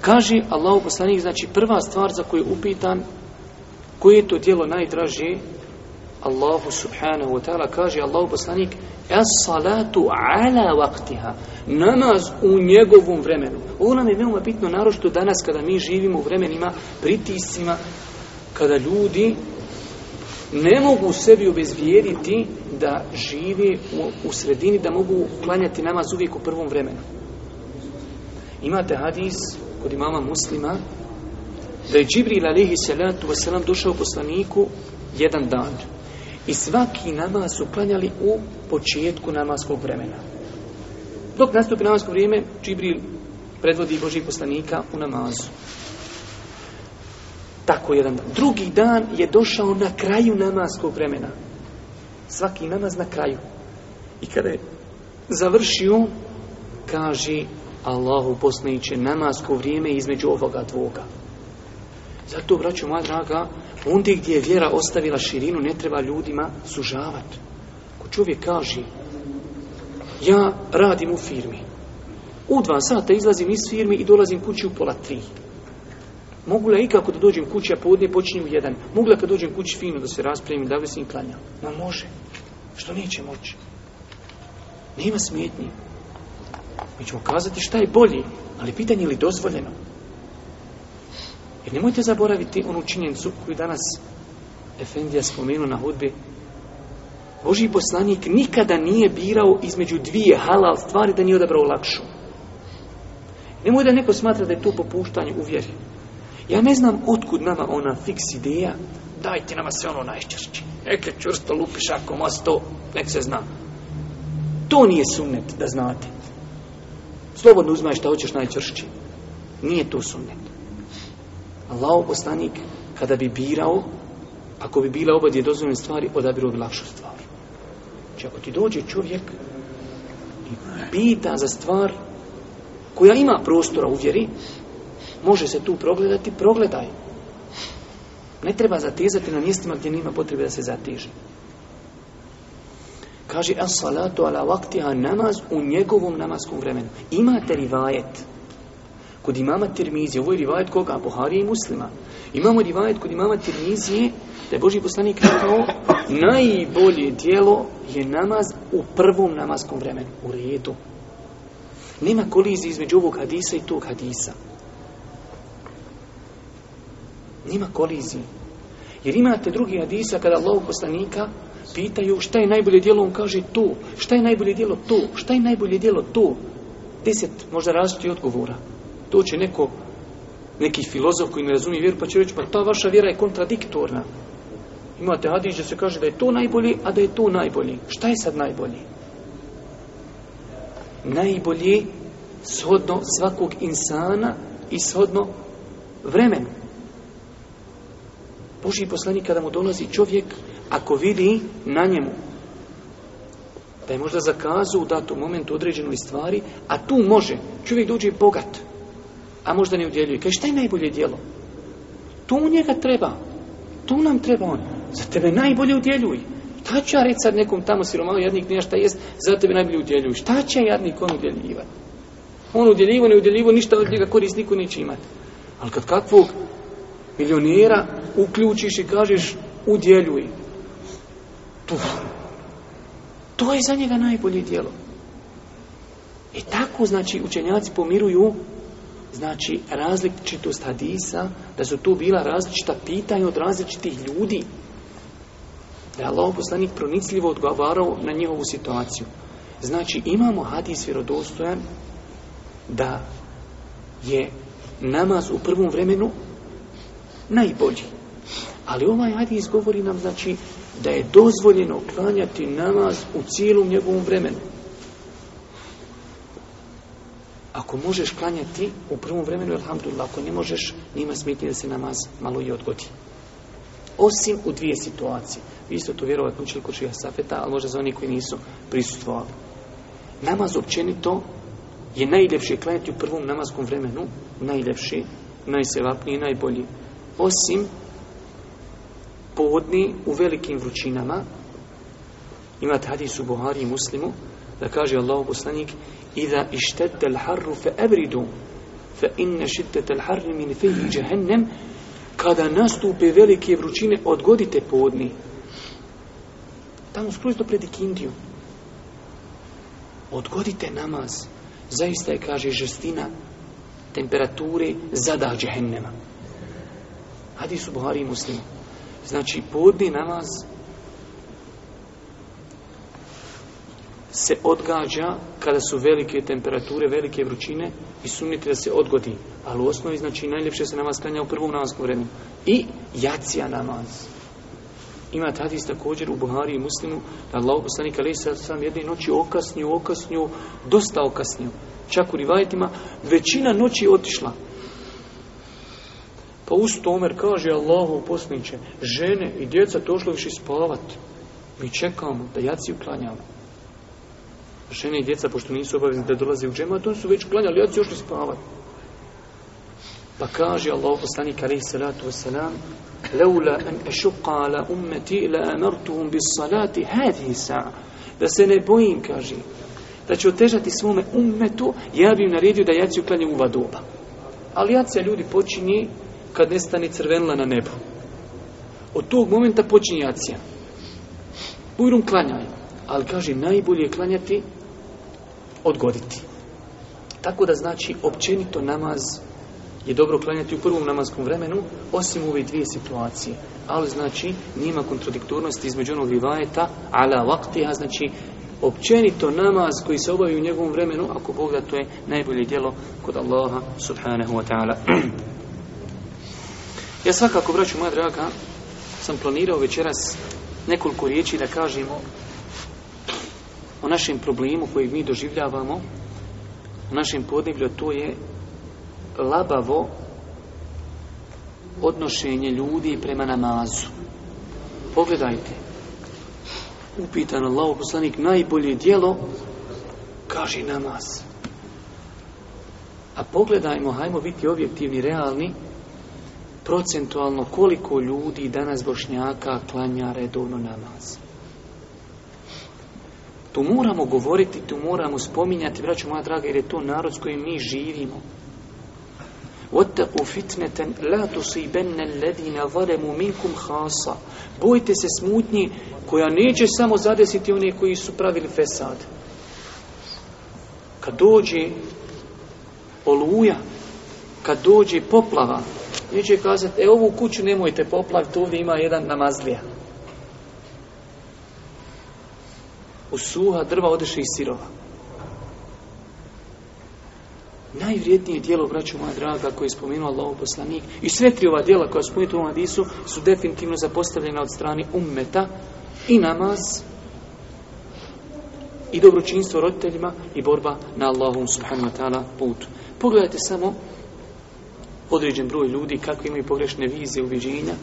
Kaže Allah poslanik, znači prva stvar za koju je upitan, koje je to djelo najdraže, Allahu subhanahu wa ta'ala kaže Allahu poslanik es salatu ala vaktiha namaz u njegovom vremenu ovo nam je veoma bitno naročito danas kada mi živimo u vremenima pritisima kada ljudi ne mogu sebi obezvijediti da žive u, sredini da mogu uklanjati namaz uvijek u prvom vremenu imate hadis kod imama muslima, da je Džibril alihi salatu wasalam došao poslaniku jedan dan. I svaki namaz su klanjali u početku namaskog vremena. Dok nastupi namasko vrijeme, Džibril predvodi Božih poslanika u namazu. Tako jedan dan. Drugi dan je došao na kraju namaskog vremena. Svaki namaz na kraju. I kada je završio, kaže Allahu poslaniće namasko vrijeme između ovoga dvoga. Zato, braćo moja draga, ondje gdje je vjera ostavila širinu, ne treba ljudima sužavati. Ko čovjek kaže, ja radim u firmi. U dva sata izlazim iz firme i dolazim kući u pola tri. Mogu li ikako da dođem kući, a podne počinjem u jedan? Mogu li kad dođem kući finu da se raspremim, da li se im klanja? Ma može. Što neće moći? Nema smetnji. Mi pa ćemo kazati šta je bolji, ali pitanje je li dozvoljeno. Jer nemojte zaboraviti onu činjenicu koju danas Efendija spomenu na hudbi. Boži poslanik nikada nije birao između dvije halal stvari da nije odabrao lakšu. Nemoj da neko smatra da je to popuštanje u vjeri. Ja ne znam otkud nama ona fiks ideja, dajte nama sve ono najčešće. Eke čvrsto lupiš ako mas to, nek se zna. To nije sunnet, da znate. Slobodno uzmaj šta hoćeš najčvršće. Nije to sunnet. Allah poslanik, kada bi birao, ako bi bila obadje dozvoljene stvari, odabirao bi lakšu stvar. Znači, ako ti dođe čovjek i pita za stvar koja ima prostora u vjeri, može se tu progledati, progledaj. Ne treba zatezati na mjestima gdje nema potrebe da se zateže. Kaže, as salatu ala vaktiha namaz u njegovom namaskom vremenu. Imate rivajet kod imama Tirmizije. Ovo je rivajet koga? Buhari i muslima. Imamo rivajet kod imama Tirmizije da je Boži poslanik rekao najbolje dijelo je namaz u prvom namaskom vremenu. U redu. Nema kolizi između ovog hadisa i tog hadisa. Nema kolizije. Jer imate drugi hadisa kada Allah poslanika Pitaju šta je najbolje djelo, on kaže to. Šta je najbolje djelo? To. Šta je najbolje djelo? To. Deset možda različitih odgovora. To će neko, neki filozof koji ne razumije vjeru, pa će reći, pa ta vaša vjera je kontradiktorna. Imate hadis da se kaže da je to najbolji, a da je to najbolji. Šta je sad najbolji? Najbolji shodno svakog insana i shodno vremenu. Boži poslanik kada mu dolazi čovjek ako vidi na njemu da je možda zakazu u datom momentu određenoj stvari, a tu može, čovjek dođe bogat, a možda ne udjeljuje. Kaj šta je najbolje djelo? Tu njega treba, tu nam treba on. Za tebe najbolje udjeljuj. Šta ću ja reći sad nekom tamo siromanu, jadnik nije šta jest, za tebe najbolje udjeljuj. Šta će jadnik on udjeljivati? On udjeljivo, ne udjeljivo, ništa od njega korist niko neće imati. Ali kad kakvog milionera uključiš i kažeš udjeljuj, to je za njega najbolje djelo. I tako, znači, učenjaci pomiruju znači različitost hadisa, da su tu bila različita pitanja od različitih ljudi. Da je Allah pronicljivo odgovarao na njihovu situaciju. Znači imamo hadis vjerodostojan da je namaz u prvom vremenu najbolji. Ali ovaj hadis govori nam znači da je dozvoljeno klanjati namaz u cijelom njegovom vremenu. Ako možeš klanjati u prvom vremenu, alhamdulillah, ako ne možeš, nima smetnje da se namaz malo i odgodi. Osim u dvije situacije. Vi ste to vjerovatno učili kod Šija Safeta, ali možda za oni koji nisu prisustvovali. Namaz općenito je najljepše klanjati u prvom namazkom vremenu, najljepši, i najbolji. Osim podni u velikim vrućinama. Imate hadis u Buhari Muslimu da kaže Allahu poslanik i da ištete fa abridu fa inna shiddat al-har min fi jahannam kada nastupe velike vrućine odgodite podni. Tamo skroz do pred Odgodite namaz. Zaista je, kaže, žestina temperature zada džehennema. Hadis u Buhari muslimu. Znači, podni namaz se odgađa kada su velike temperature, velike vrućine i sumnite da se odgodi. Ali u osnovi, znači, najljepše se namaz klanja u prvom namaskom vremenu. I jacija namaz. Ima tadis također u Buhari i Muslimu da Allah poslanik ali sam jedne noći okasnio, okasnju, dosta okasnio. Čak u rivajetima većina noći otišla. Pa uz Omer kaže Allahu poslaniće, žene i djeca došlo više spavat. Mi čekamo da jaci uklanjamo. Žene i djeca, pošto nisu obavezni da dolaze u džemat, oni su već klanjali, jaci li spavat. Pa kaže Allah poslanik alaihi salatu wasalam, Leula an ešuqa la ummeti la amartuhum bis salati Da se ne bojim, kaže, da će otežati svome ummetu, ja bi naredio da jaci uklanjaju u doba. Ali jaci, ljudi počinje kad nestane crvenila na nebu. Od tog momenta počinje acija Ujrum klanjaj, ali kaže najbolje klanjati odgoditi. Tako da znači općenito namaz je dobro klanjati u prvom namaskom vremenu, osim ove dvije situacije. Ali znači nima kontradiktornosti između onog rivajeta, ala znači općenito namaz koji se obavi u njegovom vremenu, ako Bog da to je najbolje djelo kod Allaha subhanahu wa ta'ala. Ja svakako, braću moja draga, sam planirao večeras nekoliko riječi da kažemo o našem problemu kojeg mi doživljavamo o našem podneblju, to je labavo odnošenje ljudi prema namazu. Pogledajte. Upitan Allah poslanik najbolje dijelo kaže namaz. A pogledajmo, hajmo biti objektivni, realni, procentualno koliko ljudi danas Bošnjaka klanja redovno namaz. Tu moramo govoriti, tu moramo spominjati, braću moja draga, jer je to narod s kojim mi živimo. Otaku fitneten la tusibenne ledina varemu minkum hasa. Bojte se smutnji koja neće samo zadesiti one koji su pravili fesad. Kad dođe oluja, kad dođe poplava, i će kazati, e ovu kuću nemojte poplaviti, ovdje ima jedan namazlija. U suha drva odeše i sirova. Najvrijednije dijelo, braću moja draga, koje je spomenuo Allah poslanik, i sve tri ova dijela koja spomenuta u visu su definitivno zapostavljena od strane ummeta i namaz, i dobročinstvo roditeljima i borba na Allahom subhanahu wa ta'ala putu. Pogledajte samo određen broj ljudi, kakve imaju pogrešne vize, uviđenja.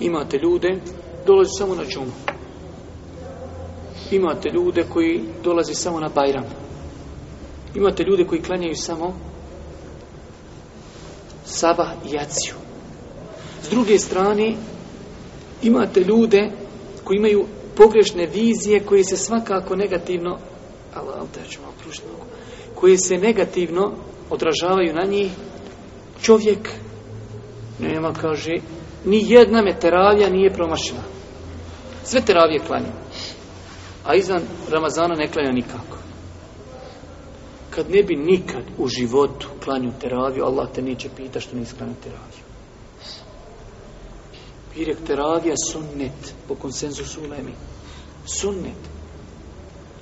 Imate ljude, dolazi samo na džumu. Imate ljude koji dolazi samo na Bajram. Imate ljude koji klanjaju samo Saba i Jaciju. S druge strane, imate ljude koji imaju pogrešne vizije koje se svakako negativno koje se negativno odražavaju na njih Čovjek nema, kaže, ni jedna me nije promašena. Sve teravije klanja. A izvan Ramazana ne klanja nikako. Kad ne bi nikad u životu klanju teraviju, Allah te neće pita što nisi klanju teraviju. Pirek teravija sunnet, po konsenzusu sun Sunnet.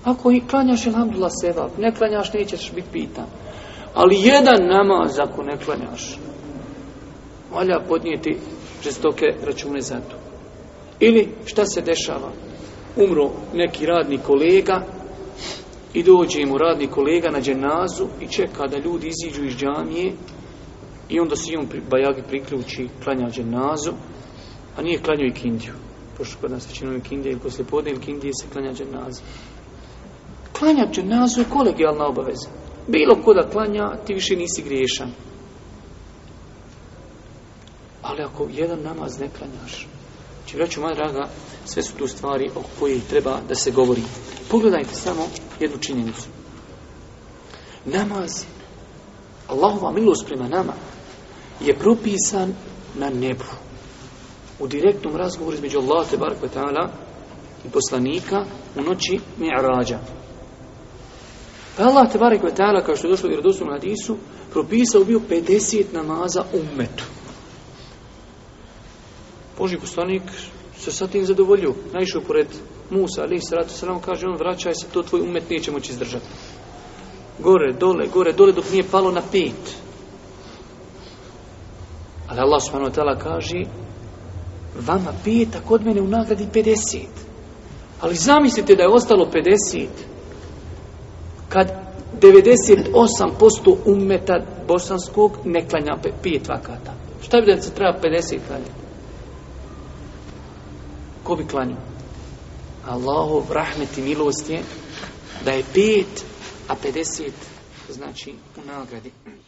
Ako i klanjaš, ilhamdulillah, sevap, ne klanjaš, nećeš biti pitan. Ali jedan namaz ako ne klanjaš, valja podnijeti žestoke račune za to. Ili šta se dešava? Umro neki radni kolega i dođe mu radni kolega na dženazu i čeka da ljudi iziđu iz džamije i onda se on bajagi priključi klanja dženazu, a nije klanjao i kindiju. Pošto kod nas većinom i kindije ili poslije kindije se klanja dženazu. Klanja dženazu je kolegijalna obaveza bilo da klanja, ti više nisi griješan. Ali ako jedan namaz ne klanjaš, će vraću moja draga, sve su tu stvari o kojih treba da se govori. Pogledajte samo jednu činjenicu. Namaz, Allahova milost prema nama, je propisan na nebu. U direktnom razgovoru između Allaha te i poslanika u noći Mi'rađa. Allah te barek vetala, kao što je došlo u na hadisu, propisao bio 50 namaza ummetu. Boži poslanik se sa tim zadovoljio. Naišao pored Musa, ali sratu nam kaže on, vraćaj se, to tvoj umet neće moći izdržati. Gore, dole, gore, dole, dok nije palo na pet. Ali Allah subhanahu wa kaže, vama pet, kod mene u nagradi 50. Ali zamislite da je ostalo 50 kad 98% umeta bosanskog ne klanja pijet vakata. Šta bi da se treba 50 klanja? Ko bi klanjao? Allahov rahmet i milost je da je pet, a 50 znači u nagradi.